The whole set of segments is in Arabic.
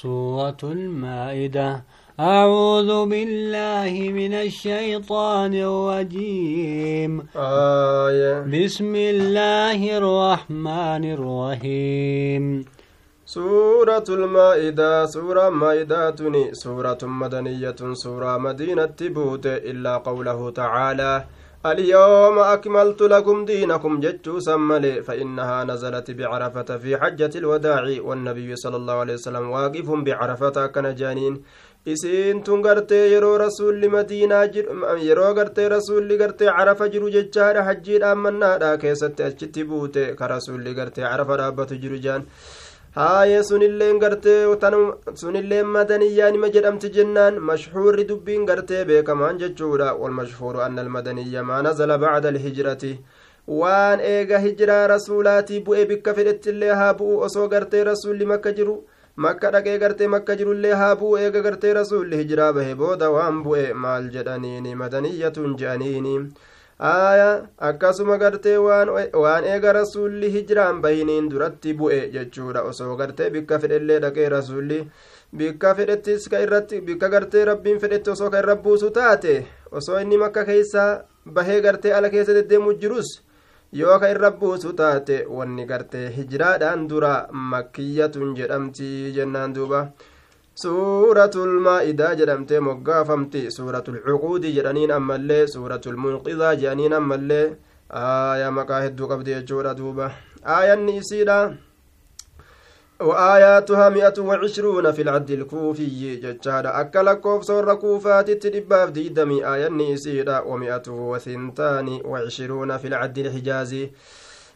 سورة المائدة. أعوذ بالله من الشيطان الرجيم. آية. بسم الله الرحمن الرحيم. سورة المائدة سورة مائدة سورة مدنية سورة مدينة بوت إلا قوله تعالى اليوم أكملت لكم دينكم جتشو سملي فإنها نزلت بعرفة في حجة الوداع والنبي صلى الله عليه وسلم واقف بعرفة كان جانين isiin tun gartee yeroo rasuulli madiinaa yeroo gartee rasuulli gartee carafa jiru jechaadha hajjiidhaan mannaadha keessatti achitti buute ka rasuulli gartee carafa dhaabbatu jiru jaan haayee sunilleen gartee sunilleen madaniyyaa nima jedhamti jennaan mashhuurri dubbiin gartee beekamaan jechuudha. Walmashhuuru anna almadaniyya maa nazala bacda alhijrati waan eega hijiraa rasuulaatii bu'e bikka fedhettillee haa bu'u osoo gartee rasuulli makka jiru makka dhaqee gartee makka jirullee haa bu'u eega gartee rasuulli hijiraa bahe booda waan bu'e maal jedhaniini madaniyyatun je'aniini aya akkasuma gartee waan eega rasuulli hijiraan bahiniin duratti bu'e jechuudha osoo gartee bikka fedhellee dhaqee rasuulli bikka fedhettis ka irratti bikka gartee rabbiin fedhetti osoo ka irra buusu taate osoo inni makka keeysaa bahee gartee ala keessa deddeemu jirus yoo ka irra buusu taate wanni gartee hijiraadhaan dura makkiyyatun jedhamti jennaan duuba suuratul maa'idaa jedhamtee moggaafamti suuratul cuquudi jedhaniin ammallee suuratul munqidaa jedhaniin ammallee aayaa maqaa hedduu qabdi jechuudha duuba aayanni isiidha وآياتها مئة وعشرون في العد الكوفي جتشادا أكل كوف صور كوفات تدباف ديدمي آية نيسيدا ومئة وثنتان وعشرون في العد الحجازي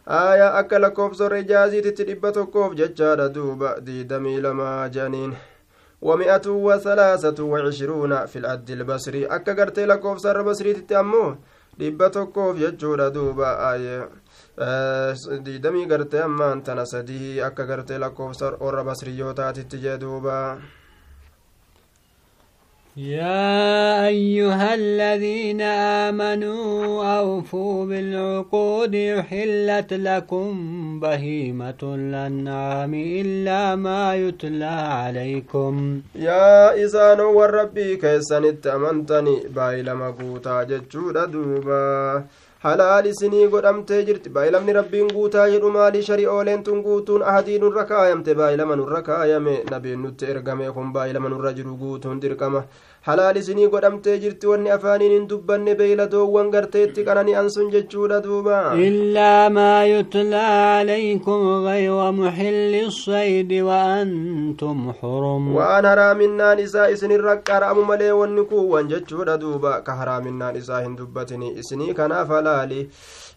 آية أكل كوف صور حجازي تدبا كوف جتشادا دوبا ديدمي لما جانين ومئة وثلاثة وعشرون في العد البصري أكا قرتي لكوف سر بصري تتأمو dhibba tokkoof jechuudha duuba diidamii gartee ammaan tana sadii akka gartee lakkoofsa warra basriyyootaatitti jee duuba يا أيها الذين آمنوا أوفوا بالعقود يحلت لكم بهيمة الأنعام إلا ما يتلى عليكم. يا إسان والربي كيسان التأمنتني بايل مقوتا جتشود دوبا. Halaal isinii godhamtee jirti baayilamni rabbiin guutaa jedhu maalii shari'ooleen tun guutuun ahadii nurra kaayamte baayilama nurra kaayame nabiin nutti ergame kun baayilama nurra jiru guutuun dirqama halaal isinii godhamtee jirti wanni afaaniin hin dubbanne beeyladoowwan garteetti qanani'an sun jechuudha duuba illaa maa yutlaa calaykum gayra muxilli saydi waantum xurum waan haraaminaan isaa isinirra qara'amu malee wanni kuuwwan jechuudha duuba ka haraaminaan isaa hin dubbatini isinii kanaaf halaali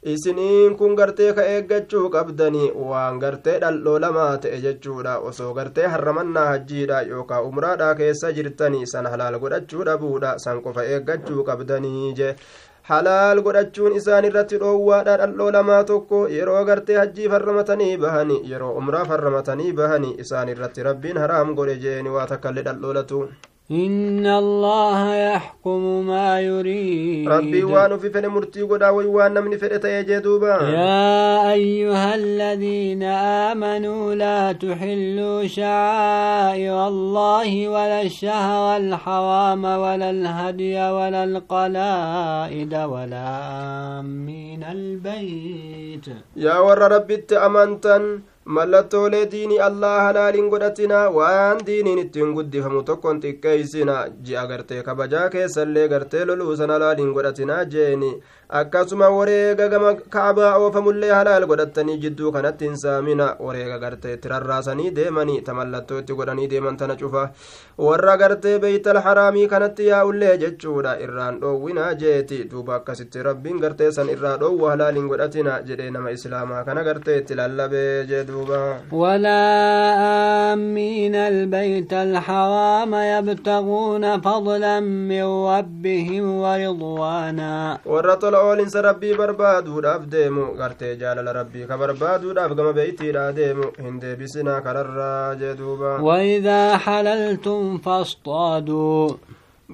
isiniin kun gartee ka eeggachuu qabdani waan gartee dhaldhoo lamaa ta'e jechuudha osoo gartee harramannaa hajjiidha yookaan umraadha keessa jirtanii san halaal godhachuu dhabuudha san qofa eeggachuu qabdanii je halaal godhachuun isaan irratti dhoowwaadha dhaldhoo lamaa tokko yeroo gartee hajjiif harramatanii bahani yeroo umraaf harramatanii bahani isaan irratti rabbiin haraam godhe jeeni waa takkallee dhaldhoolatu إن الله يحكم ما يريد. ربي وان في فن مرتي غدا وان فدت يجدوبا يا أيها الذين آمنوا لا تحلوا شعائر الله ولا الشهر الحرام ولا الهدي ولا القلائد ولا آمين البيت. يا ور ربي أمنتن mallattoolee diinii allah halaaliin godhatina waan diiniin ittiin guddifamu tokkon xiqqeeysina ji'a gartee kabajaa keessallee gartee loluu san halaaliin godhatinaa jeeni akkasuma wareega gama kaabaa oofamullee halaal godhatanii jidduu kanatti hin saamina wareega gartee itti rarraasanii deemanii ta mallattoo itti godhanii deeman tana cufa warra gartee beeytal haraamii kanatti yaa'ullee jechuudha irraan dhoowwinaa jeeti duuba akkasitti rabbiin gartee san irraa dhoowwu halaaliin godhatina jedhee nama islaamaa kana gartee itti lallabee jee duuba ولا آمين البيت الحرام يبتغون فضلا من ربهم ورضوانا ورطل oolinsa rabbii barbaaduudhaaf deemu gartee jaalala rabbii ka barbaaduudhaaf gama beeytiidhaa deemu hin deebisinaa kararraa jee duuba وإذا حللتم فاصطادوا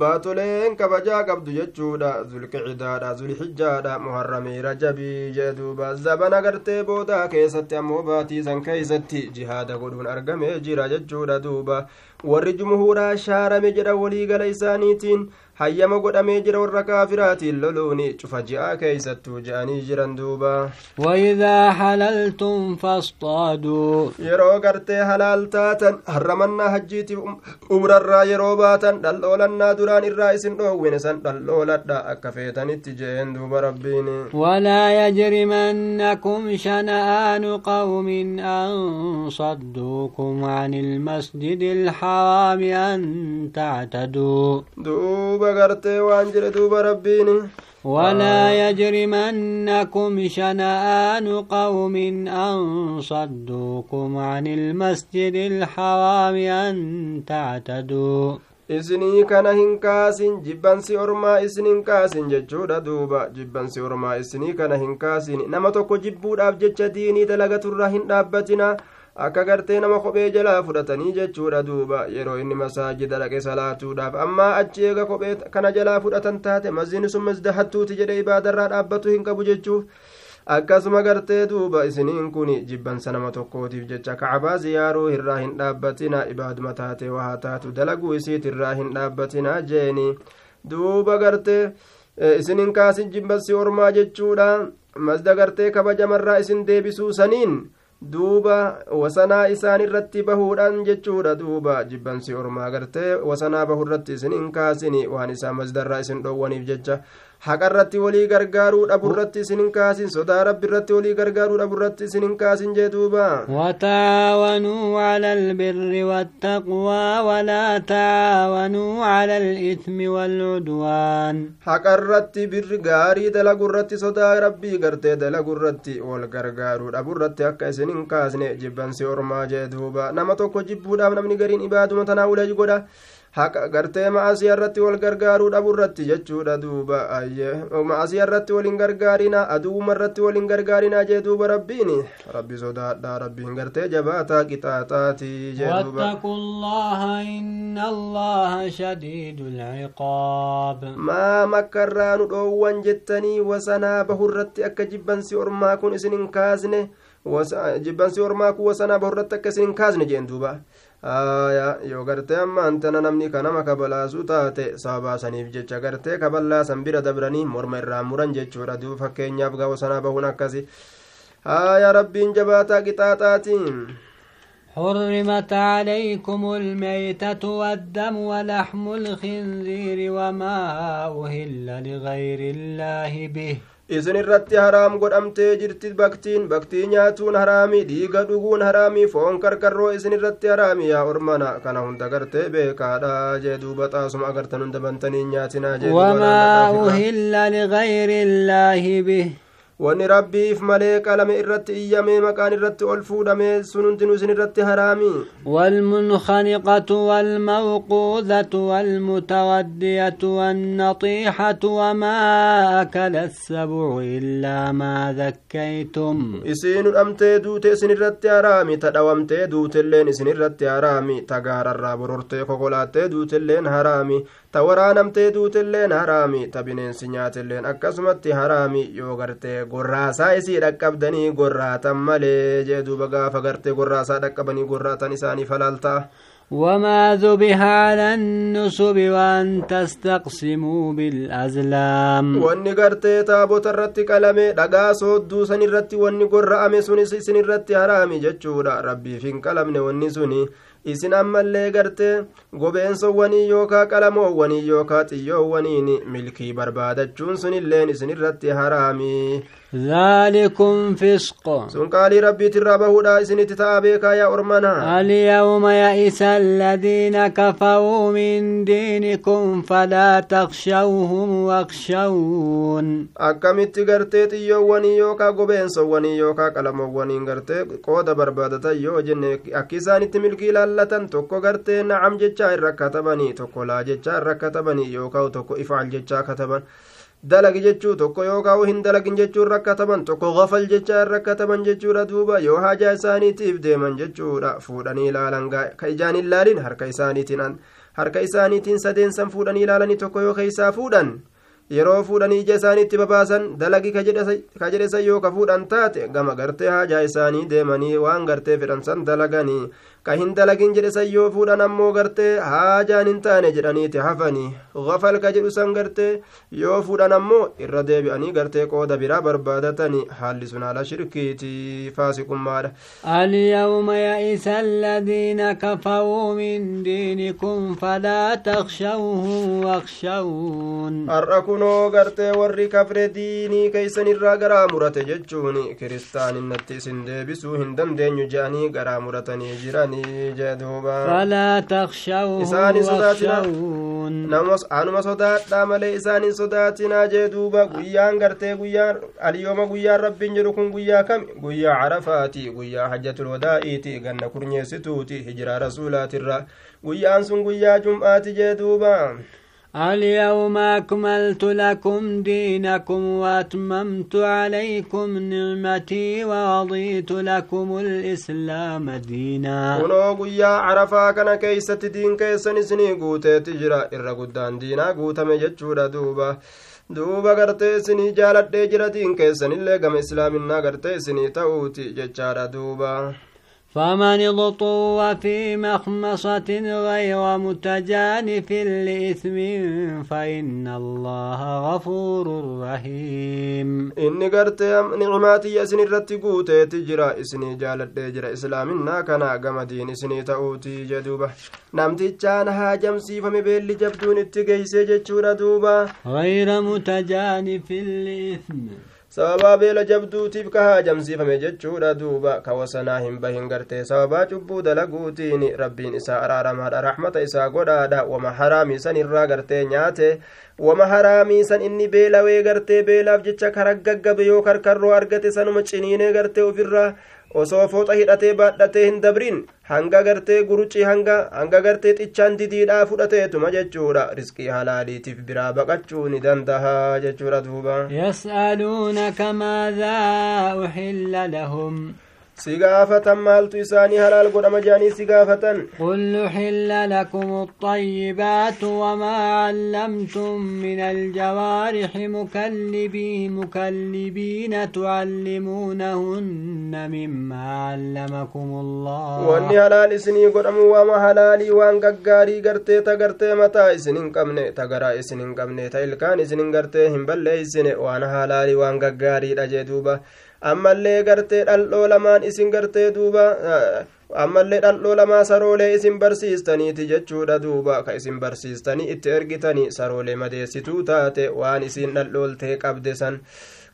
baatoleen kabajaa qabdu jechuudha zulqicidaadha zulhijjaadha muharramii rajabii jee duuba zabana gartee boodaa keessatti ammoo baatiisan keeysatti jihaada godhuun argamee jira jechuudha duuba warri jumhuuraa shaarame jedha waliigala isaaniitiin hayyama godhamee jira warra kaafiraatiin loluuni cufa ji'aa keeysattuu je'anii jiran duuba waidaa halaltum fasxaaduu yeroo gartee halaal taatan harramannaa hajjiitiif umrarraa yeroo baatan dhal'oolannaa duraan irraa isin dhoowwine san dhal'ooladha akka feetanitti jeen duuba rabbiin walaa yajrimannakum shana'aanu qawmin an صدوكم عن المسجد الحرام أن تعتدوا دوب غرتي وانجل دوب ربيني ولا يجرمنكم شنآن قوم أن صدوكم عن المسجد الحرام أن تعتدوا isinii kana hin kaasin jibbansi ormaa isin hin kaasin jechuudha duuba jibbansi ormaa isinii kana hin kaasin nama tokko jibbuudhaaf jecha diinii dalagaturra hin dhaabbatina akka gartee nama kophee jalaa fudhatanii jechuudha duuba. Yeroo inni masaajida dhaqe salaatuudhaaf ammaa achi eega kophee kana jalaa fudhatan taate mazini sun masdahattuuti jedhe ibaadarraa dhaabbatu hin qabu jechuuf. Akkasuma gartee duuba isiniin kun jibbansa nama tokkootiif jecha kacbaa ziyaaruu irraa hin dhaabbatina ibaaduma taate waa taatu. Dalaguu isiit irraa hin dhaabbatina jeeni. Duuba gartee isinin kaasin jibbansi ormaa jechuudha masda gartee kabajamarraa isin deebisuu saniin duuba wasanaa isaan irratti bahuudhaan jechuudha duuba jibbansi ormaa gartee wasanaa bahurratti isin hin kaasini waan isaa masdarraa isin dhoowwaniif jecha haqa irratti walii gargaaruu dhaburratti isin hin kaasin sodaa rabbi irratti walii gargaaruu dhaburratti isin hin kaasin jee duuba wataawanuu cala albirri wattaqwaa walaa taawanuu cala alithmi waalcudwaan haqa irratti birri gaarii dalagu irratti sodaa rabbii gartee dalagu irratti wal gargaaruu dhaburratti akka isin hin kaasne jibbansi ormaa jee duuba nama tokko jibbuudhaaf namni gariin ibaaduma tanaa ulej godha haqa gartee ma'asii irratti wal gargaaruu dhabu irratti jechuudha duuba ma'asii irratti waliin gargaarina aduwuma irratti waliin gargaarina jee duuba rabbiin rabbi sodaadha rabbiin gartee jabaataa qixaaxaati jee duuba واتقوا الله إن الله شديد العقاب maa makkarraa nu dhoowwan jettanii wasanaa bahurratti akka jibbansi ormaa kun isin hin kaasne jibbansi ormaa kun wasanaa bahurratti akka isin kaasne jeen duuba yoo gartee ammaan tana namni kanama kabalaasuu taate sababaasaniif jecha gartee kaballaasan bira dabranii morma irraa muran jechuudha duuba fakkeenyaaf gawo sanaa bahuun akkasi aya rabbiin jabaataa qixaaxaatiin حرمت عليكم الميتة والدم ولحم الخنزير وما أهل لغير الله به isin irratti haraam godhamtee jirti baktiin baktii nyaatuun haraami dhiiga dhuguun haraami foon karkarroo isin irratti haraami yaa ormana kana hunda gartee beekaadha jee duuba xaasuma agartan hunda bantanii nyaatinaa jee وما أهل لغير الله به wanni rabbiif malee qalame irratti iyyamee maqaan irratti ol fuudhame sun hundinuu isin irratti haraami والمنخنقة والموقوذة والمتودية والنطيحة وما أكل السبع إلا ما ذكيتم isiinu dhamtee duute isin irratti haraami ta dhawamtee duutelleen isin irratti haraami ta gaararraa borortee kokolaattee duutelleen haraami ta waraanamtee duutelleen haraami ta bineensi nyaatelleen akkasumatti haraami yoo gartee gorraasaa isii dhaqqabdanii gorraatan malee jee duuba gaafa gartee gorraasaa dhaqqabanii gorraatan isaanii falaaltaa وما ذبح على النسب وأن تستقسموا بالأزلام taabota irratti qalame dhagaa soodduu san irratti wanni gorra'ame sunis isin irratti haraami jechuudha rabbiif hin qalamne wanni suni isin ammallee gartee gobeensowwanii yookaa qalamoowwanii yookaa xiyyoowwaniin milkii barbaadachuun sunilleen isin irratti haraami ذلكم فسق sun qaalii rabbiitirraa bahuudha isinitti ta'a beekaa yaa ormana اليوم يئس الذين كفروا من دينكم فلا تخشوهم واخشون akkamitti gartee xiyyoowwanii yookaa gobeensowwanii yookaa qalamoowwaniin gartee qooda barbaadatan yoo jenne akki isaanitti milkii ilaallatan tokko gartee nacam jechaa irra katabanii tokko laa jechaa irra katabanii yookaa tokko ifaal jechaa kataban dalagi jechuu tokko yookaa hin dalagin jechuu irra kataban tokko gafal jechaa irra kataban jechuudha duuba yoo haajaa isaaniitiif deeman jechuudha fuudhanii ilaalan ka ijaan hin laalin harka isaaniitiin harka isaaniitiin sadeensan fuudhanii ilaalanii tokko yoo keeysaa fuudhan yeroo fuudhanii ija isaaniitti babaasan dalagi ka jedhesan yoo ka fuudhan taate gama gartee haajaa isaanii deemanii waan gartee fedhan san dalaganii ka hin dalagin jedhe san yoo fuudhan ammoo gartee haajaan hin taane jedhaniiti hafanii gafal ka jedhu san gartee yoo fuudhan ammoo irra deebi'anii gartee qooda biraa barbaadatanii haalli sun haala shirkiiti faasiqummaadha اليوم يئس الذين كفروا من دينكم فلا تخشوهم واخشون kunoo gartee warri kafre diinii keeysan irraa garaa murate jechuun kiristaaninatti isin deebisuu hin dandeenyu jedhanii garaa muratanii jiranii jedhuubaanuma sodaadha malee isaan hin sodaatinaa jee duuba. Guyyaan gartee guyyaan aliyooma guyyaan rabbiin jedhu kun guyyaa kami guyyaa carafaati guyyaa hajjatul ganna kurnyessituuti hijiraa rasuulaatirra guyyaan sun guyyaa jum'aati jee duubaa اليوم أكملت لكم دينكم وأتممت عليكم نعمتي ورضيت لكم الإسلام دينا. ونوغ يا عرفا كان كيست دين كيسن سني غوت تجرا ارغدان دينا غوت مجچورا دوبا دوبا غرتي سني جالت دجرا دين كيسن لغم اسلامنا غرتي سني توتي جچارا دوبا فمن اضطر في مخمصة غير متجانف لإثم فإن الله غفور رحيم. إني قرت نعماتي يسن الرتي قوتي تجرى إسني جالت جرى إسلامنا كان قمدين إسني تأوتي جدوبة. namtichaan haajamsiifame beelli jabduun itti geeyse jechuudha duuba غير متجانف لإثم sababaa beela jabduutiif ka haajamsiifame jechuudha. Duuba ka wasanaa hin bahin gartee sababaa cubbuu dalaguutiin rabbiin isaa araaramaadha. Raxmata isaa godhaadha. Wama haraamii san irraa gartee nyaate. Wama haraamii san inni beelawee gartee beelaaf jecha karaggaggabe yoo karkarroo argate sanuma ciniinee gartee ofirraa osoo fooxa hidhatee baadhatee hin dabrin hanga gartee gurucii hanga hanga gartee xichaan didiidhaa fudhateetuma jechuudha risqii halaaliitiif biraa baqachuu ni dandaha jechuudha duuba yas'aluunaka maadaa uxilla lahum maaltu isaanii halaal godhama jedhanii si gaafatan قل أحل لكم الطيبات وما علمتم من الجوارح مكلبين مكلبين تعلمونهن مما علمكم الله halaal isinii godhamu waama halaalii waan gaggaarii gartee ta gartee mataa isin hin qabne ta garaa isin hin qabne ta ilkaan isin hin gartee hin balleeysine waan ammallee gartee dhal'oo lamaan isin gartee duuba ammallee dhal'oo lamaa saroolee isin barsiistaniiti jechuudha duuba ka isin barsiistanii itti ergitanii saroolee madeessituu taate waan isin dhal'ooltee qabde san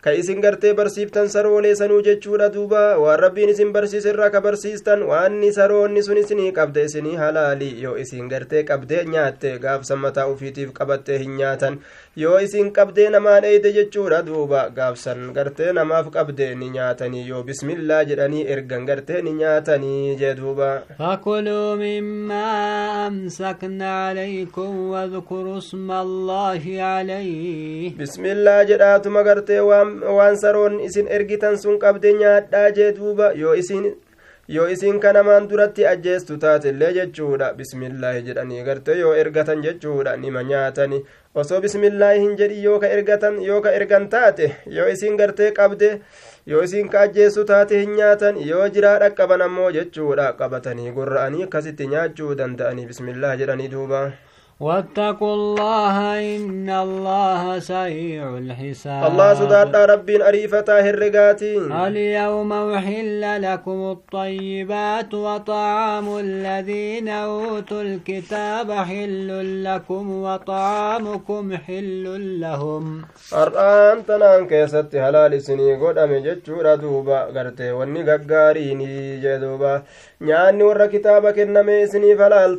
ka isin gartee barsiiftan saroolee sanuu jechuudha duuba waan rabbiin isin barsiise irraa ka barsiistan waanni saroonni sun isinii qabde isinii halaalii yoo isin gartee qabdee nyaatte gaafsan mataa ufiitiif qabattee hin nyaatan yoo isin qabdee namaan eeyde jechuudha duuba gaafsan gartee namaaf qabdee ni nyaatanii yoo bismillaa jedhanii ergan gartee ni nyaatanii jee duuba فكلوا مما أمسكنا عليكم واذكروا اسم الله عليه bismillaa jedhaatuma gartee waan waan saroon isin ergitan sun qabde nyaadhaa jee duuba yoo isin yoo isin kanamaan duratti ajjeestu taatellee jechuudha bismillaahi jedhanii gartee yoo ergatan jechuudha nima nyaatani osoo bismillaahi hin jedhi yoo ka ergatan yoo ka ergan taate yoo isin gartee qabde yoo isin ka ajjeessu taate hin nyaatan yoo jiraa dhaqqaban ammoo jechuudha qabatanii gorra'anii akkasitti nyaachuu danda'anii bismillah jedhanii duuba واتقوا الله إن الله سيع الحساب. الله سدات رب أريفة هرقاتي. اليوم أحل لكم الطيبات وطعام الذين أوتوا الكتاب حل لكم وطعامكم حل لهم. أرآن تنان كيست هلال سني قد أمجت ردوبا قرتي واني ققاريني جدوبا. نعني ور كتابك النمي سني فلال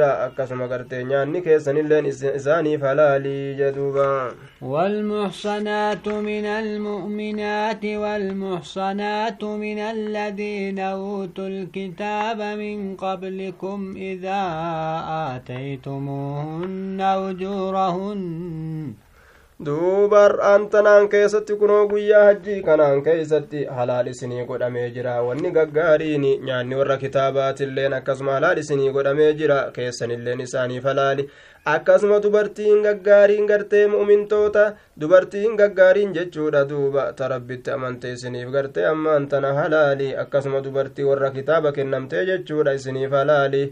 أكسما قرتي nyaanni keessanilleen isaaniif halaalii jee duuba والمحصنات من المؤمنات والمحصنات من الذين أوتوا الكتاب من قبلكم إذا آتيتموهن أجورهن duuba har'aan tanaan keessatti kunoo guyyaa hajjii kanaan keeysatti halaal isinii godhamee jira wanni gaggaariin nyaanni warra kitaabaatiilleen akkasuma halaal isinii godhamee jira keessanilleen isaaniif halaali akkasuma dubartiin gaggaariin gartee mu'mintoota dubartiin gaggaariin jechuudha duuba ta rabbitti amante isiniif gartee ammaan tana halaali akkasuma dubartii warra kitaaba kennamtee jechuudha isiniif halaali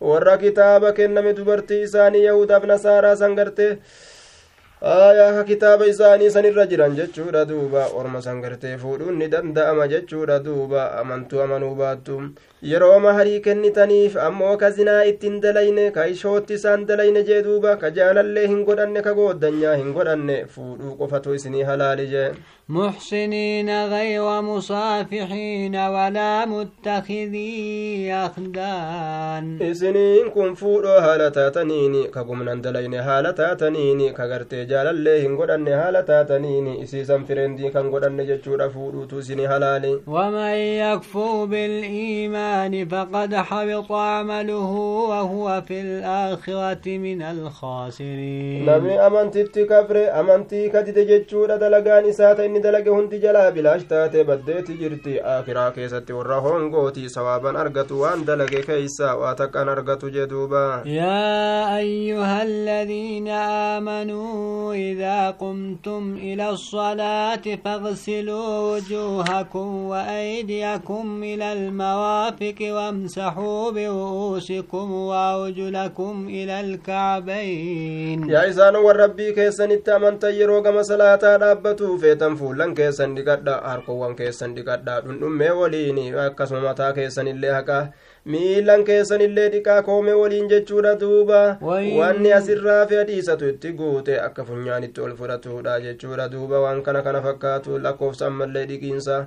warra kitaaba kenname dubartii isaanii yahudaaf nasaaraa san gartee aayaa kitaaba isaanii sanirra jiran jechuudha duuba orma san gartee fuudhuun ni danda'ama jechuudha duuba amantuu amanuu baattu yeroo maharii kennitaniif ammoo ka zinaa ittiin dalayne ka ishootti isaan dalayne jee duuba ka jaalallee hin godhanne ka gooddanyaa hin godhanne fuudhuu qofatu isinii halaali jee محسنين غير مصافحين ولا متخذي أخدان haala taataniini ka gumnan dalayne haala taataniini ka gartee jaalallee hin godhanne haala taataniini isiisan fireendii kan godhanne jechuudha fuudhuutu isinii halaali ومن يكفر بالإيمان الإيمان فقد حبط عمله وهو في الآخرة من الخاسرين. نمي أمن تبت كفر أمن تيكا تتججور دلقان إساتا إني دلقه هنت بلا اشتات بدت جرتي آخرا كيست ورهون قوتي سوابا أرغت وان دلق كيسا واتك أن أرغت جدوبا يا أيها الذين آمنوا إذا قمتم إلى الصلاة فاغسلوا وجوهكم وأيديكم إلى المواقع وامسحوا برؤوسكم وأرجلكم إلى الكعبين yaa isaan warrabbii keessanitti amantan yeroo gama salaataa dhaabbatuu feetan fuullan keessan dhiqadha harkowwan keessan dhiqadha dhundhummee waliin akkasuma mataa keessanillee haqa miilan keessanillee dhiqaa koome waliin jechuudha duuba Wayin- wanni asirraa fi adiisatu itti guute akka funyaanitti ol fudhatudha jechuudha duuba waan kana kana fakkaatu lakkoofsa ammallee dhiqiinsa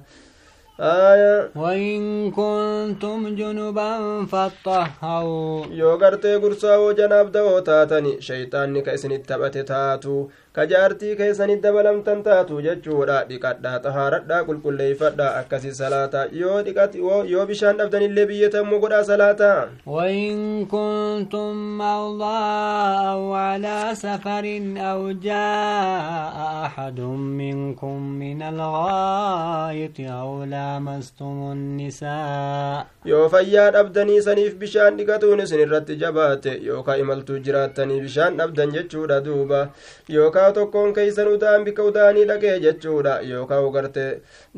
وإن كنتم جنبا فاتطهروا يوغرتي قرصا وجناب دو تاتني شيطان نكاسن التبت تاتو taatu ka jaartii keessanitti dabalamtan taatu jechuudha dhiqadhaa xahaaradhaa qulqulleeyfadhaa akkasi salaata yoo dhiqat yoo bishaan dhabdanillee biyyatamuu godhaa salaata وإن كنتم مرضى أو على سفر أو جاء أحد منكم من الغائط أو لامستم النساء yoo fayyaa dhabdanii saniif bishaan dhiqatuun isin irratti jabaate yookaa imaltuu jiraattanii bishaan dhabdan jechuudha duuba yookaa tokkoon keeysan udaan bika udaanii dhaqee jechuudha yookaa ugarte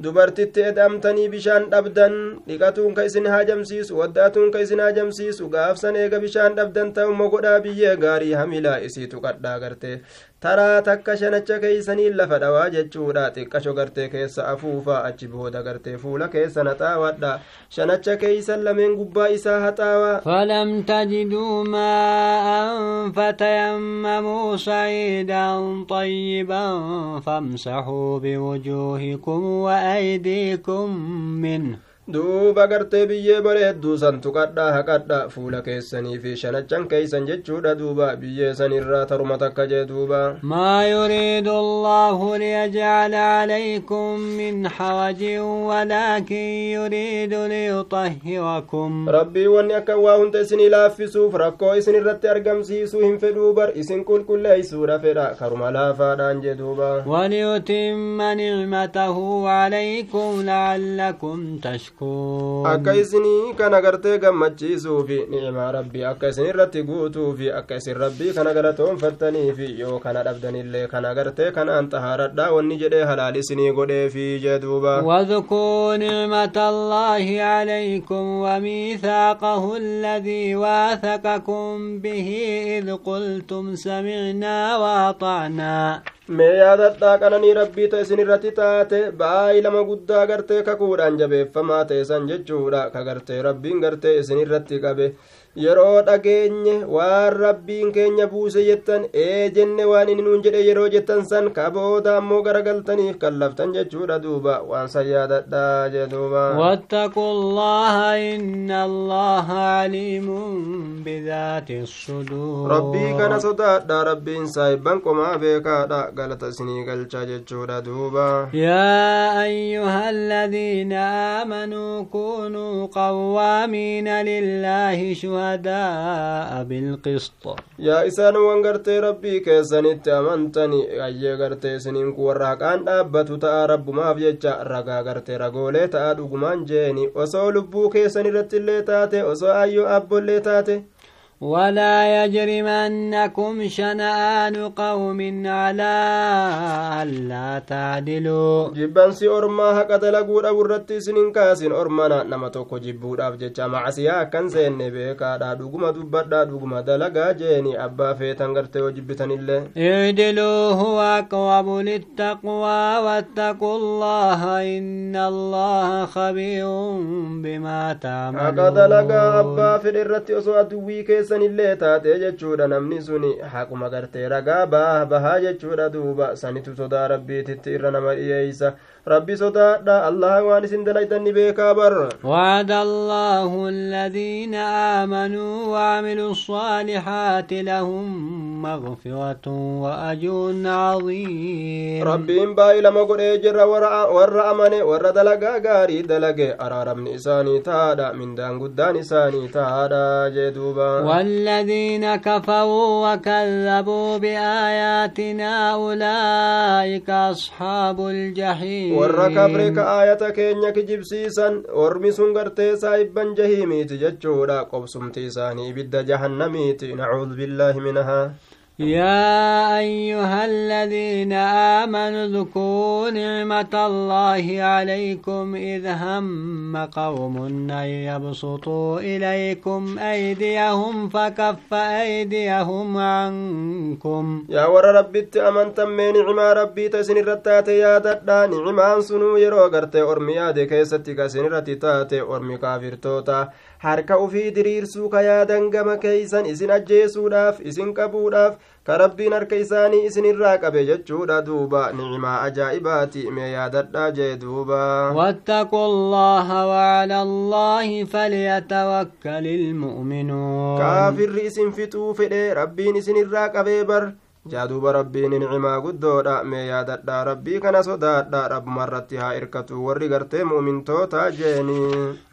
dubartitti edamtanii bishaan dhabdan dhiqatuun ka isin haajamsiisu waddaatuun ka isin haajamsiisu gaafsan eega bishaan dhabdan ta'ummo godhaa biyyee gaarii hamilaa isiitu qadhaa garte taraa takka shanacha keeysanii lafa dhawaa jechuudha xiqqasho gartee keessa afuufa achi booda gartee fuula keessa naxaawadha shanacha keeysan lameen gubbaa isaa haxaawa فلم تجدوا ماء فتيمموا صعيدا طيبا فامسحوا بوجوهكم وأيديكم منه duuba gartee biyyee bareedduu san tuqadhaa haqadha fuula keessanii fi shanachan keeysan jechuudha duuba biyyee san irraa taruma takka jee duuba ما يريد الله ليجعل عليكم من حرج ولكن يريد ليطهركم rabbii wanni akka waa hunda isinii laaffisuuf rakkoo isin irratti argamsiisuu hin fedhuu bar isin qulqulleeysuudha fedha karuma laafaadhaan jee duuba وليتم نعمته عليكم لعلكم تشكرون akka isinii kana gartee gammachiisuufi ni'imaa rabbii akka isin irratti guutuufi akka isin rabbii kana galatoonfattaniifi yoo kana dhabdanillee kana gartee kanaan xahaaradha wanni jedhee halaal isinii godheefi jee duuba واذكروا نعمة الله عليكم وميثاقه الذي واثقكم به إذ قلتم سمعنا وأطعنا mee yaadadhaa qananii rabbii ta isin irratti taate baay'ee lama guddaa gartee kakuudhaan jabeeffamaa ta'e san jechuudha ka gartee rabbiin gartee isin irratti qabe yeroo dhageenye waan rabbiin keenya buuse jettan ee jenne waan inni nuun jedhe yeroo jettan san ka booda ammoo garagaltaniif kallaftan jechuudha duuba waan san yaadadhaa duuba واتقوا الله إن الله عليم بذات الصدور rabbii kana sodaadha rabbiin saahibban qomaa beekaadha galata isinii galchaa jechuudha duuba يا أيها الذين آمنوا كونوا قوامين لله شهداء شهداء بالقسط yaa isaan wan gartee rabbii keessanitti amantani ayyee gartee isiniin kun warra haqaan dhaabbatu ta'a rabbumaaf jecha ragaa gartee ragoolee ta'a dhugumaan jeeni osoo lubbuu keessan irratti illee taate osoo ayyoo abbollee taate ولا يجرمنكم شنآن قوم على ألا تعدلوا. جبان سي أرما هكذا لقود أبو الرتيسين انكاسين أرمانا نما توكو جبود أبجتا معسيا كان زين نبيكا دا دوغما دوبار دا دوغما دا جيني. أبا في تنغرتي وجبتان اللي اعدلوا هو أقوب للتقوى واتقوا الله إن الله خبير بما تعملون هكذا لقا أبا في الرتيسو أدوي كيس keessanillee taate jechuudha namni suni haquma gartee ragaa baha bahaa jechuudha duuba sanitu sodaa rabbiititti irra nama dhiyeeysa allaha waan isin dalaytan ni beekaa barra وعد الله الذين آمنوا وعملوا الصالحات لهم مغفرة وأجر عظيم rabbiin baay'ee lama godhee jirra warra warra amane warra dalagaa gaarii dalage araaramni isaanii taadha mindaan guddaan isaanii taadha jee duuba والذين كفروا وكذبوا بآياتنا أولئك أصحاب الجحيم warra kabre ka aayata keenya kijibsiisan ormi sun gartee saahibban jahiimiiti jechuudha qobsumti isaanii ibidda jahannamiiti nacuudu billaahi minahaa يا أيها الذين آمنوا اذكروا نعمة الله عليكم إذ هم قوم أن يبسطوا إليكم أيديهم فكف أيديهم عنكم. يا ور ربي تأمنت من نعمة ربي تسني رتات يا دد نعمة سنو يروغرتي أرمي أديك يستيك سن رتات أرمي كافر توتا. harka سوكا يا دنجا مكيسن keeysan isin ajjeesuudhaaf isin qabuudhaaf ka rabbiin harka isaanii isin irraa qabe jechuudha duuba nicmaa ajaa'ibaati mee yaadadha jee duuba واتقوا الله وعلى الله فليتوكل المؤمنون kaafirri isin fixuu fedhe rabbiin isin irraa qabee bar jaaduuba rabbiin nicmaa guddoodha mee yaadadha rabbii kana sodaadha rabbumarratti haa irkatu warri gartee mu'mintoota jeeni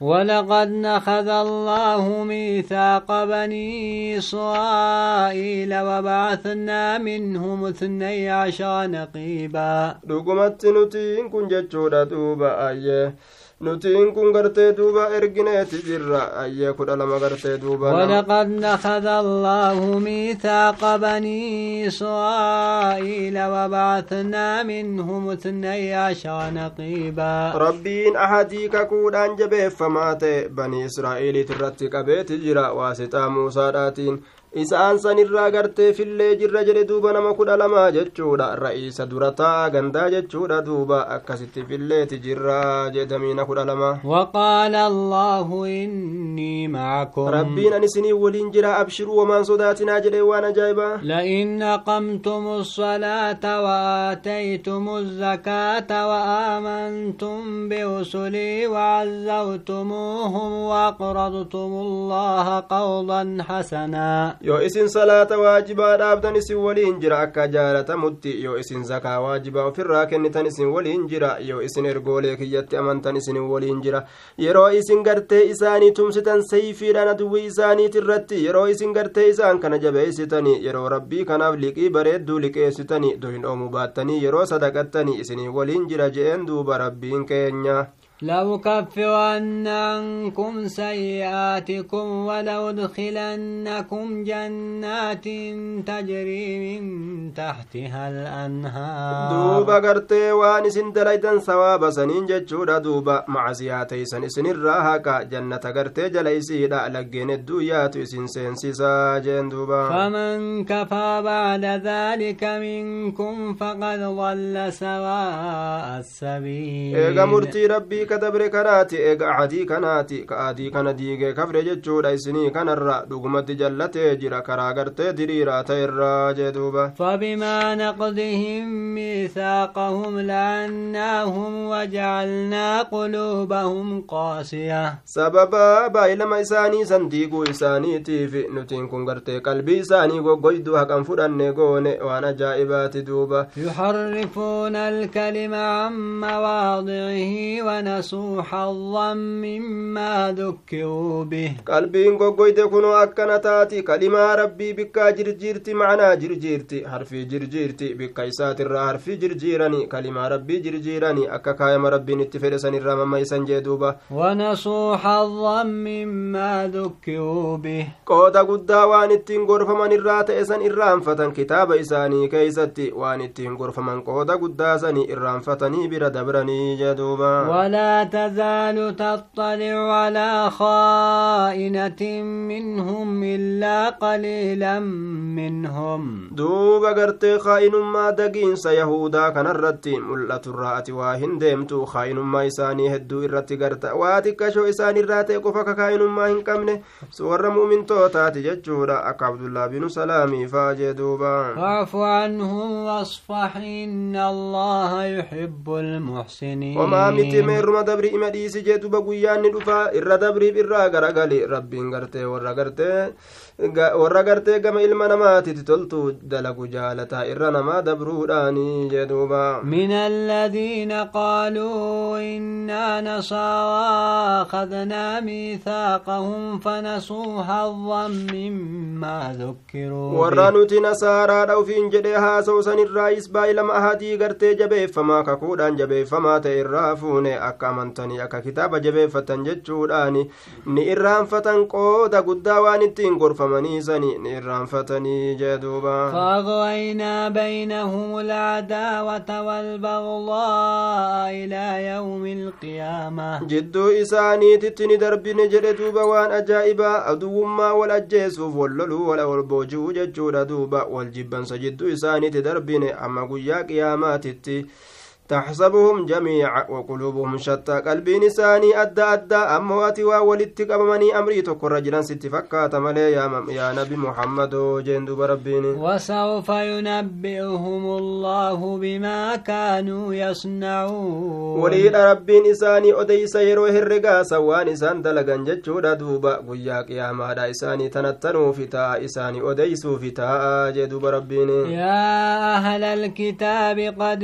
ولقد نخذ الله ميثاق بني إسرائيل وبعثنا منهم اثني عشر نقيبا dhugumatti nutiin kun jechuudha duuba ayyee nutiin kun gartee duuba ergineeti jirra ayyee kudha lama gartee duuba nama- ولقد نخذ الله ميثاق بني إسرائيل وبعثنا منهم اثني عشر نقيبا rabbiin ahadii kakuudhaan jabeeffamaa ta'e banii israa'eliit irratti qabeeti jira waasixaa muusaadhaatiin isaan san irraa gartee fillee jirra jedhe duuba nama kudha lama jechuudha ra'iisa dura taa'a gandaa jechuudha duuba akkasitti filleeti jirra jedhamiina kudha lama وقال الله إني معكم rabbiin an isinii waliin jira abshiruu wamaan sodaatinaa jedhe waan ajaa'ibaa لئن أقمتم الصلاة وآتيتم الزكاة وآمنتم برسلي وعزرتموهم وأقرضتم الله قرضا حسنا yoo isin salaata waajibaa dhaabdan isin waliin jira akka jaalatamutti yoo isin zakaa waajibaa ofirraa kennitan isin waliin jira yoo isin ergoolee kiyyatti amantan isin waliin jira yeroo isin gartee isaanii tumsitan sayfiidhaan aduwwii isaaniiti irratti yeroo isin gartee isaan kana jabeessitanii yeroo rabbii kanaaf liqii bareedduu liqeessitanii dohin oomuu baattanii yeroo sadaqattanii isinii waliin jira je'een duuba rabbiin keenya لأكفرن عنكم سيئاتكم ولأدخلنكم جنات تجري من تحتها الأنهار دوبا قرتي وان سن دلائدا سوابا سنين جتشورا دوبا مع زياتي سن سن الرهاكا جنة قرتي جليسي دا لقين الدويات سن سن سساجين دوبا. فمن كفى بعد ذلك منكم فقد ضل سواء السبيل. إيقا ahadii kanaati ka adii kana diigee kafre jechuudha isinii kanarra dhugumatti jallatee jira karaa gartee diriiraa ta'e irraa jee duuba فبما نقضهم ميثاقهم لعناهم وجعلنا قلوبهم قاسية baay'ilama isaanii san diiguu isaaniitiif nutiin kun gartee qalbii isaanii goggoyduu haqan fudhanne goone waan ajaa'ibaati duuba يحرفون الكلم عن مواضعه ونسوا ونسوا حظا مما ذكروا به. قلبين غوغوي دكونو اكنتاتي كلمة ربي بكا جرجيرتي معنا جرجيرتي. حرف جرجيرتي بكا يسات الرحرف جرجيراني. كلمة ربي جرجيراني. أكا كايم ربي نتفرسان الرام ما يسنجدوبا ونسوا حظا مما ذكروا به. قودا قدا وانتين غرفة من الرات اسان الرام فتن كتاب إساني كيستي. وانتين غرفة من قودا قدا ساني الرام فتني برا دبراني جدوبا. ولا تزال تطلع على خائنة منهم إلا قليلا منهم. دوب قرت خائن ما دقين سيهودا كان الرد ملة الرأت واهن ديمتو. خائن ما إساني هدو الرد قرت واتك شو إساني الرأت قفك خائن ما هن كمن سور مؤمن توتات ججورا أك الله بن سلامي فاجدوبا فاعف عنهم واصفح إن الله يحب المحسنين. وما متمر ما meerruma dabri ima dhiisi jee duba guyyaan ni dhufa irra dabriif irraa garagali rabbiin gartee warra gartee warra gartee gama ilma namaatiti toltu dalagu jaalataa irra namaa dabruudhaanii duuba من الذين قالوا إنا نصارى أخذنا ميثاقهم فنسوا حظا مما ذكروا warra nuti nasaaraadha ufiin jedhee haasa'u sanirraa isbaa'ilama ahadii gartee jabeeffamaa kakuudhaan jabeeffamaa ta'e irraa fuune akka amantanii akka kitaaba jabeeffatan jechuudhaan ni irraanfatan qooda guddaa waan ittiin gorfamanii irraanfatanii jee duuba فأغوينا بينهم العداوة والبغضاء إلى يوم القيامة jidduu isaaniititti ni darbine jedhe duuba waan ajaa'ibaa aduwwummaa wal ajjeesuuf wal loluu wal walbooji'uu jechuudha duuba wal jibbansa jidduu isaaniitti تحسبهم جميعا وقلوبهم شتى قلبين إساني أدى أدى أما أتي ولدت قبمني أمري تكون رجلا ست فكات ملي يا, يا نبي محمد جند بربيني وسوف ينبئهم الله بما كانوا يصنعون waliidha rabbiin isaanii odeysa yeroo herregaasa waan isaan dalagan jechuudha duuba guyyaa qiyaamaadha isaanii tanattanuufi ta'a isaanii odeysuufi ta'a jee duuba rabbiin يا أهل الكتاب قد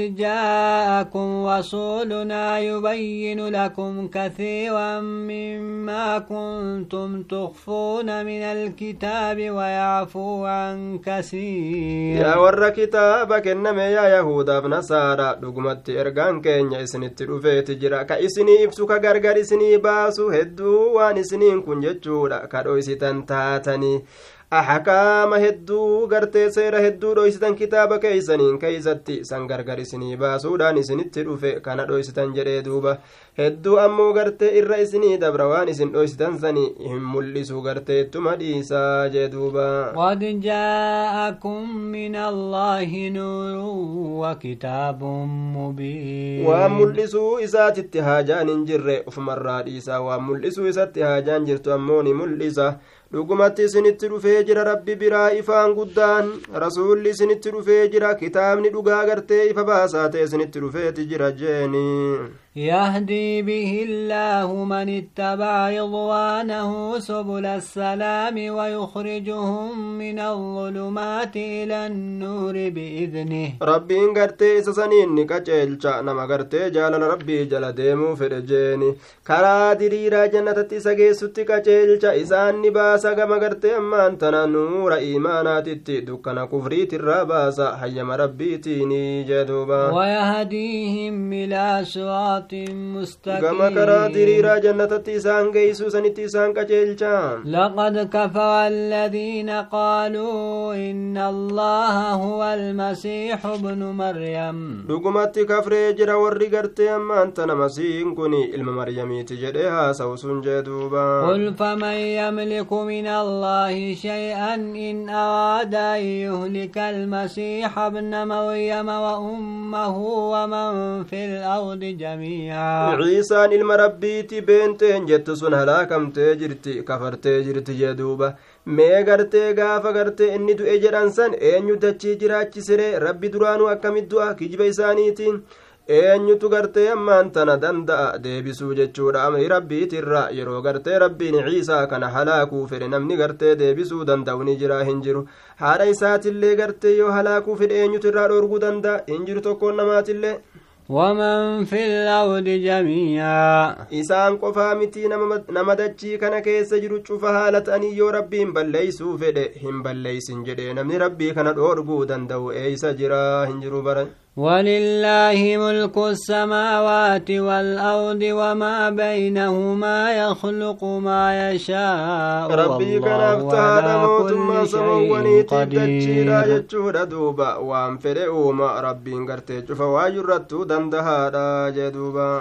جاءكم رسولنا يبين لكم كثيرا مما كنتم تخفون من الكتاب ويعفو عن كثير yaa warra kitaaba kenname yaa yahudaaf nasaara dhugumatti ergaan keenya isinitti dhufeeti jira ka isinii ibsu ka gargar isinii baasu hedduu waan isiniin kun jechuudha ahakaama hedduu gartee seera hedduu dhoysitan kitaaba keeysaniin keeysatti san gargar isinii baasuudhaan isinitti dhufe kana dhoysitan jedhee duuba hedduu ammoo gartee irra isinii dabra waan isin dhoysitan sani hin mul'isu gartee ittuma dhiisaa jee duuba قد جاءكم من الله نور وكتاب مبين waan mul'isuu isaatitti haajaan hin jirre ufumarraa dhiisaa waan mul'isuu isatti haajaan jirtu ammoo ni mul'isa dhugumatti isinitti dhufee jira rabbi biraa ifaan guddaan rasuulli isinitti dhufee jira kitaabni dhugaa gartee ifa baasaa ta'e isinitti dhufeeti jira jeeni يهدي به الله من اتبع رضوانه سبل السلام ويخرجهم من الظلمات إلى النور بإذنه. ربي ان غرت سسنين نكجل جانا ما غرت جلال ربي جل ديمو فرجيني كرا ديري را جنت ستي كجل جا اذا نبا سغ ما غرت ما انت نور ايمانات تي دكنا كفريت الربا حي ربي تيني جدوبا. ويهديهم إلى صراط gama karaa diriiraa jannatatti isaan geeysuu sanitti isaan qaceelcha لقد كفر الذين قالوا إن الله هو المسيح ابن مريم dhugumatti kafree jira warri gartee ammaan tana masiihin kun ilma maryamiiti jedhee haasa'u sun jee duuba قل فمن يملك من الله شيئا إن أراد أن يهلك المسيح ابن مريم وأمه ومن في الأرض جميعا ciisaan ilma rabbiiti beenteen jettu sun halaakamtee jirti kafartee jirti jee mee gartee gaafa gartee inni du'e jedhan san eenyu dachii jiraachisire rabbi duraanuu akkamit du'a? Kijiba isaaniitiin eenyutu gartee ammaan tana danda'a? Deebisuu jechuudha. Amri rabbiitirra yeroo gartee rabbiin ciisaa kana halaakuu fedhe namni gartee deebisuu danda'u ni jira hin jiru. Haadha isaatillee gartee yoo halaakuu fedhe eenyutu irraa dhoorguu danda'a? Hin jiru tokkoon namaatillee ومن في الأرض جميعا. إسان قفا نمدتشي كان كيس جرو تشوفا هالة يو ربي بل فده هم جده نمني ربي كان الأرقو دندو إيسا جرا هنجرو برن ولله ملك السماوات والأرض وما بينهما يخلق ما يشاء. ربي كان افتهاد موت ما سمواني تدجيرا يجود دوبا ربي انقرتي. جدوبا.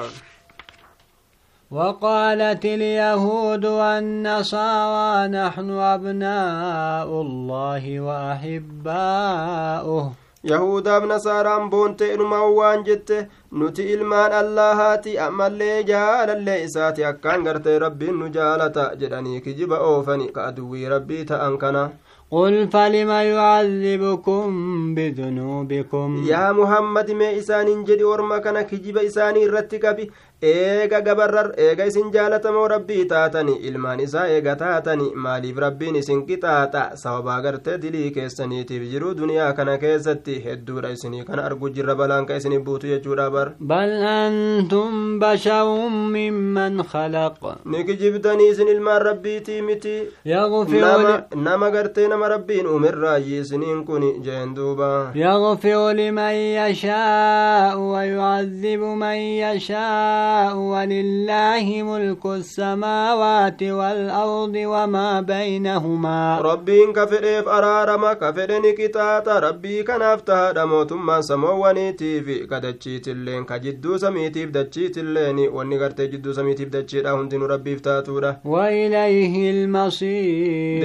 وقالت اليهود والنصارى نحن أبناء الله وأحباؤه. Yahudaaf nasaaraan boonte inumaan waan jette nuti ilmaan allahaati ammallee jaalallee isaati akkaan gartee rabbiin nu jaalata jedhanii kijiba oofani ka aduwwii rabbii ta'an kana قل فلم يعذبكم بذنوبكم يا محمد ما إسان جدي ورما كان كجيب إساني رتكبي eega gabarrar eega isin jaalatamoo rabbii taatani ilmaan isaa eega taatani maaliif rabbiin isin qixaaxa sababaa gartee dilii keessaniitiif jiru duniyaa kana keessatti hedduudha isinii kana argu jirra balaan ka isinii buutu jechuudha bar bal antum basharun mimman khalaq ni kijibdanii isin ilmaan rabbiitii miti nama gartee nama rabbiin umirraayyi isiniin kun jeen duuba yaghfiru liman yashaa'u wa yu'adhibu man yashaa'u ولله ملك السماوات والأرض وما بينهما. ربين كفريف أرارما كفرني كتاتا. ربي كنافتا دموتما سموانيتي في كدتشيت اللين. كجدو سميتيف دتشيت اللين. واني غرتي جدو سميتيف دتشيت. هندين ربي فتاتورا وإليه المصير.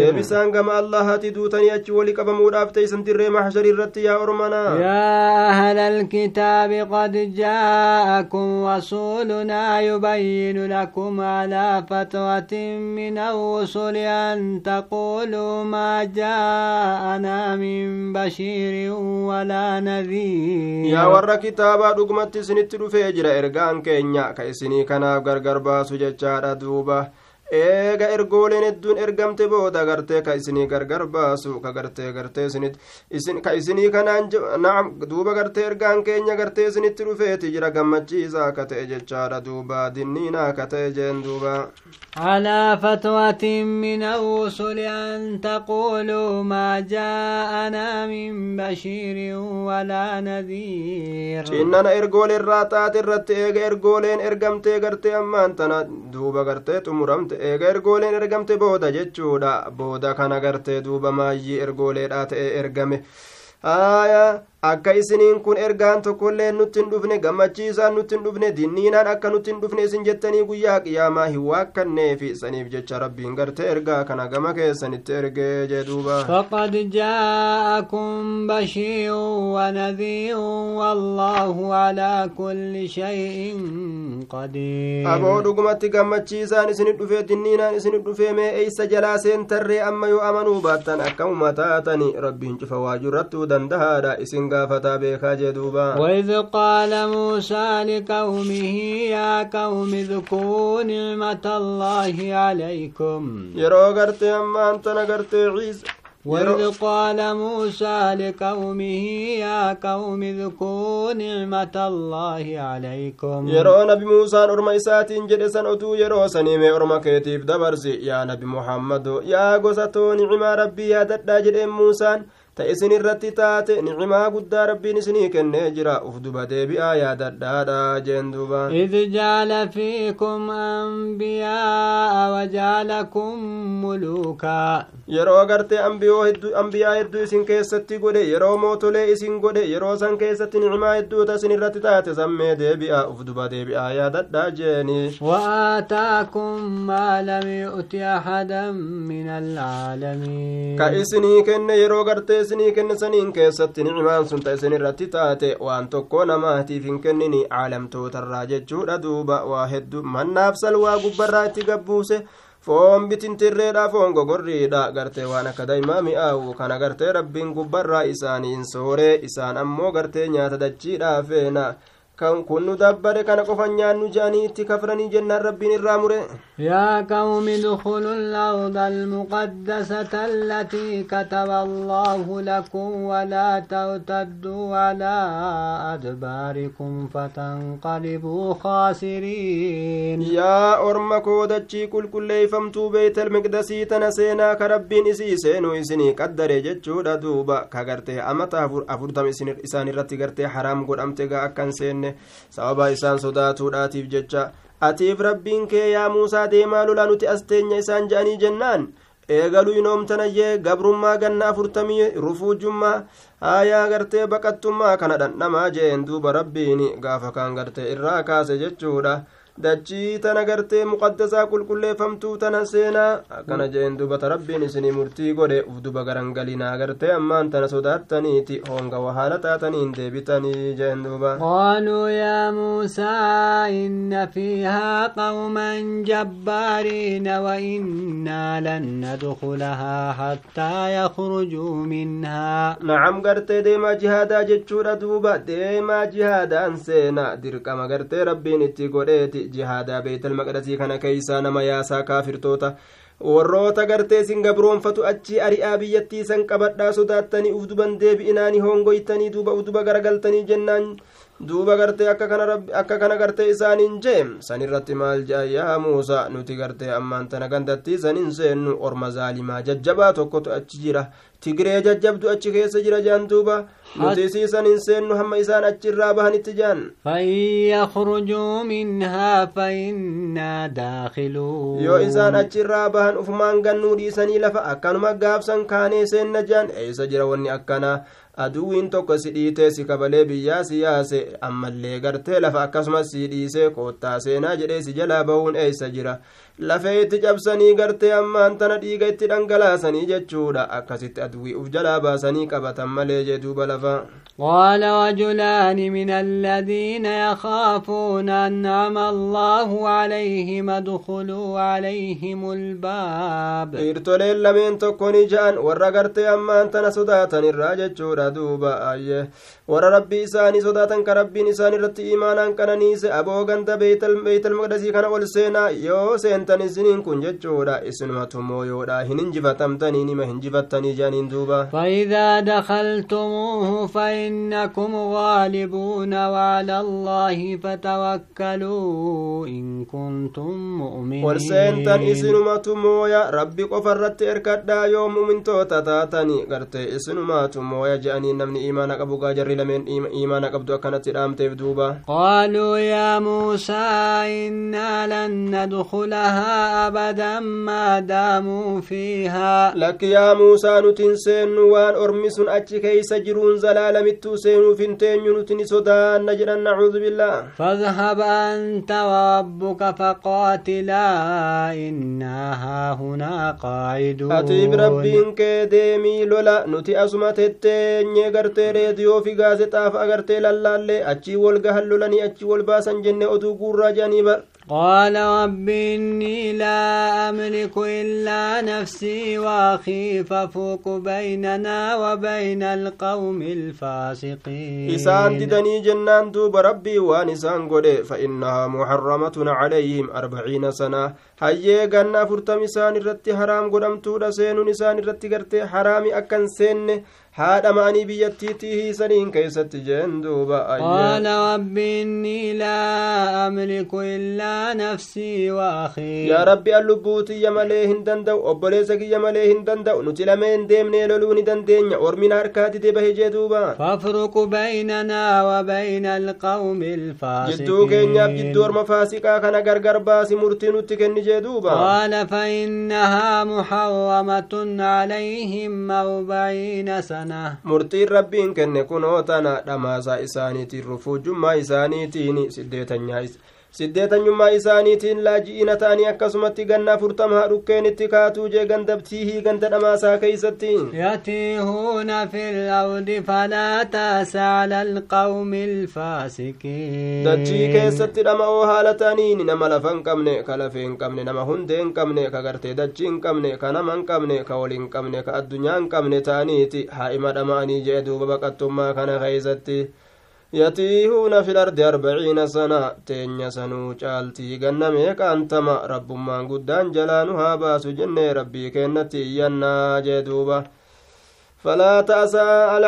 gama allahati duutanii achi wali qabamuudhaaf teeysan dirree maxshari irratti yaa ormana yaa ahla alkitaabi qad jaa'akum rasuulun ربنا يبين لكم على فترة من الرسل أن تقولوا ما جاءنا من بشير ولا نذير. يا ور كتابا دغمت سنت دفه جرا ارغان كينيا كايسني كنا غرغر باسو جچا دوبا eega ergooleen hedduun ergamte booda gartee ka isinii gargar baasu ka gartee gartee isinit isin ka isinii kanaan naam duuba gartee ergaan keenya gartee isinitti dhufeeti jira gammachiisa akka ta'e jechaadha duuba dinniina akka ta'e jeen duuba على فترة من الرسل أن تقولوا ما جاءنا من بشير ولا نذير إننا إرجول الراتات الرت إيجا إرجولين إرجمتي غرتي أمان تنا دوبا غرتي تمرمت eega ergooleen ergamte booda jechuudha booda kana gartee duuba maayyii ergooleedhaa ta'e ergame aya akka isiniin kun ergaan tokkollee nutti hin dhufne gammachiisaan nutti hin dhufne dinniinaan akka nutti hin dhufne isin jettanii guyyaa qiyaamaa hin waakkanneefi saniif jecha rabbiin gartee ergaa kana gama keessanitti ergee jee duuba faqad jaa'akum bashiirun wanadhiirun wallaahu alaa kulli shay'in qadiir aboo dhugumatti gammachiisaan isinit dhufee dinniinaan isinit dhufee mee eeysa jalaa seentarree amma yoo amanuu baattan akkamuma taatani rabbiin cufa waajurrattuu dandahaadha isin gaafataa beekaa jee duuba وإذ قال موسى لقومه يا قوم اذكروا نعمة الله عليكم. يرو غرتي أما أنت نغرتي عيسى. وإذ قال موسى لقومه يا قوم اذكروا نعمة الله عليكم. يرو نبي موسى أرمى إساتين جدسا أتو يرو سنيمي أرمى كيتيف دبرسي. يا نبي محمد يا قصتو نعمة ربي يا ددا جدين موسى. Ta isin irratti taate nicimaa guddaa rabbiin isinii kennee jira uf duba deebi'aa yaadadhaadha jeen duuba id jaala fiikum ambiyaa'a wajaalakum muluukaa yeroo gartee ambiyaa hedduu isin keessatti godhe yeroo mootolee isin godhe yeroo san keessatti nicimaa hedduuta isin irratti taate sammee deebi'a uf duba deebi'aa yaadadhaa jeeni وآتاكم ما لم يؤت أحدا من العالمين kenne yeroo gartee isinii kenne saniin keessatti nicimaan sun ta isin irratti taate waan tokko namaatiif hin kennini caalamtootarraa jechuudha duuba waa hedduu mannaaf salwaa gubbarraa itti gabbuuse foon bitintirreedha foon gogorriidha gartee waan akka daa'imaa mi'aawu kana gartee rabbiin gubbarraa isaaniin sooree isaan ammoo gartee nyaata dachiidhaa feena kun nu dabbare kana qofan nyaannu je'anii itti kafranii jennaan rabbiin irraa mure. يا قوم ادخلوا الأرض المقدسة التي كتب الله لكم ولا ترتدوا على أدباركم فتنقلبوا خاسرين يا أرم كودتشي كل كل فمتو بيت المقدس تنسينا كربين إسي سينو إسني قدر جتشو دوبا كغرتي أمتا أفرتم إسان رتي غرتي حرام قد أمتغا أكن سين himne sababaa isaan sodaatuudhaatiif jecha atiif rabbiin kee yaa muusaa deemaa lolaa nuti as teenya isaan je'anii jennaan? Eegaluu inoomtanayyee gabrummaa ganna afurtamii rufuujummaa haayaa gartee baqattummaa kana dhandhamaa jeen duuba rabbiin gaafa kaan gartee irraa kaase jechuudha. Dachii tana gartee muqaddasaa qulqulleeffamtuu tana seenaa akkana jeen dubata rabbiin isinii murtii godhe uf duba garangalinaa gartee ammaan tana sodaattaniiti honga wahaala taataniin deebitanii jeen duuba qaaluu yaa muusaa inna fiihaa qawman jabbaariina wa innaa lan nadkulahaa hattaa yakhrujuu minhaa nacam gartee deemaa jihaadaa jechuudha duuba deemaa jihaadaan seenaa dirqama gartee rabbiin itti godheeti jihaadaa beeytal maqdasii kana keeysaa nama yaasaa kaafirtoota warroota gartee sin gabroonfatu achii ari'aa biyyattii san qabadhaa sodaattanii uf duban deebi'inaani hongoytanii duuba uf duba garagaltanii jennaan duuba gartee akka kana gartee isaaniin jee san irratti maal jea yaa muusa nuti gartee ammaan tana gandattii sanin seennu orma zaalimaa jajjabaa tokkotu achi jira tigiree jajjabdu achi keessa jira jaan duuba nuti isiisan hin seennu hamma isaan achirraa bahanitti jaan yoo isaan achirraa bahan ufumaan gannuu dhiisanii lafa akkanuma gaafsan kaanee seenna jaan eeysa jira wanni akkanaa aduwwiin tokko si dhiitee si kabalee biyyaa si yaase ammallee gartee lafa akkasumas si dhiisee koottaa seenaa jedhee si jalaa bahuun eeysa jira lafee itti cabsanii gartee ammaan tana dhiiga itti dhangalaasanii jechuudha akkasitti aduwwii uf jalaa baasanii qabatan malee jee duuba lafa قال رجلان من الذين يخافون أنعم الله عليهم ادخلوا عليهم الباب. إرتولي لمن تكوني جان ورقرت أما أنت نسداتا الراجة دوبا أيه. Warra rabbii isaanii sodaatan ka rabbiin isaan irratti imaanaan qananiise aboo ganda beeytal maqdasii kana ol seenaa yoo seentan isiniin kun jechuudha isinumatu mooyoodha hin injifatamtanii nima hinjifattanii jedhaniin duuba فإذا دخلتموه فإنكم غالبون وعلى الله فتوكلوا إن كنتم مؤمنين ol seentan isinumatu mooya rabbi qofa irratti erkadhaa yoo mumintoota taatanii gartee isinumaatu mooya je'anii namni imaana qabu gaa jarri lameen imaana qabdu akkanatti dhaamteef duuba قالوا يا موسى إنا لن ندخلها أبدا ما داموا فيها lakki yaa muusaa nutin seennu waan ormi sun achi keeysa jiruun zalaalamittuu seenuuf hin teenyu nuti ni sodaanna jedhan nacuudu billah فاذهب أنت وربك فقاتلا إنا هاهنا قاعدون atiif rabbiin kee deemii lola nuti asuma tetteenye gartee reediyoo fi gaazexaaf agartee lallaallee achii wol gahan lolanii achii wol baasan jenne oduu guurraa jedhanii bar قال رب إني لا أملك إلا نفسي وأخي ففوق بيننا وبين القوم الفاسقين didanii jennaan duuba rabbii waan isaan godhe فإنها محرمة عليهم أربعين سنة hayyee ganna afurtam isaan irratti haraam godhamtuudha seenuun isaan irratti gartee haraami akkan seenne haadha ma'anii biyyattiitii hiisaniin keessatti jeen duuba قال رب إني لا أملك إلا نفسي وأخي yaa rabbi an lubbuutiyya malee hin danda'u obboleessa kiyya malee hin danda'u nuti lameen deemnee loluu ni dandeenya ormina harkaa dide bahe jee duuba فافرق بيننا وبين القوم jidduu keenyaaf jidduu orma faasiqaa kana gargar baasi murtii nutti kenni jee duuba قال فإنها محرمة عليهم أربعين سنة murtiin rabbiin kenne kunoo tana dhamaasaa isaaniitiin rufuujummaa isaaniitiin siddeetanyaa siddeetanyummaa isaaniitiin laaji'ina ta'anii akkasumatti ganna afurtamaa dhukkeen itti kaatuu jee gandabtiihii ganda dhamaasaa keeysatti يتيهون في الأرض فلا تأس على القوم الفاسقين dachii keessatti dhama'oo haala ta'aniin nama lafa hin qabne ka lafee hin qabne nama hundee hin qabne ka gartee dachii hin qabne ka nama hin qabne ka wal hin qabne ka addunyaa hin qabne ta'aniiti haa'ima dhama'anii jee duuba baqattummaa kana keeysatti yatiihuuna fi lardi arbaciina sana teenya sanuu caaltii ganna meeqaantama rabbummaan guddaan jalaanu haa baasu jennee rabbii kennatti iyyannaa jee duuba فلا تأسى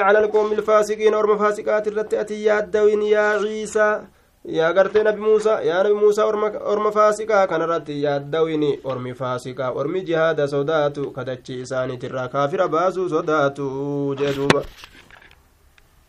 على القوم الفاسقين أرم فاسقات الرتي يا الدوين يا عيسى yaa gartee nabi muusaa yaa nabi muusaa orma faasiqaa kanarratti yaaddawini ormi faasiqaa ormi jihaada sodaatu kadachi isaaniitirraa kaafira baasuu sodaatu jee duuba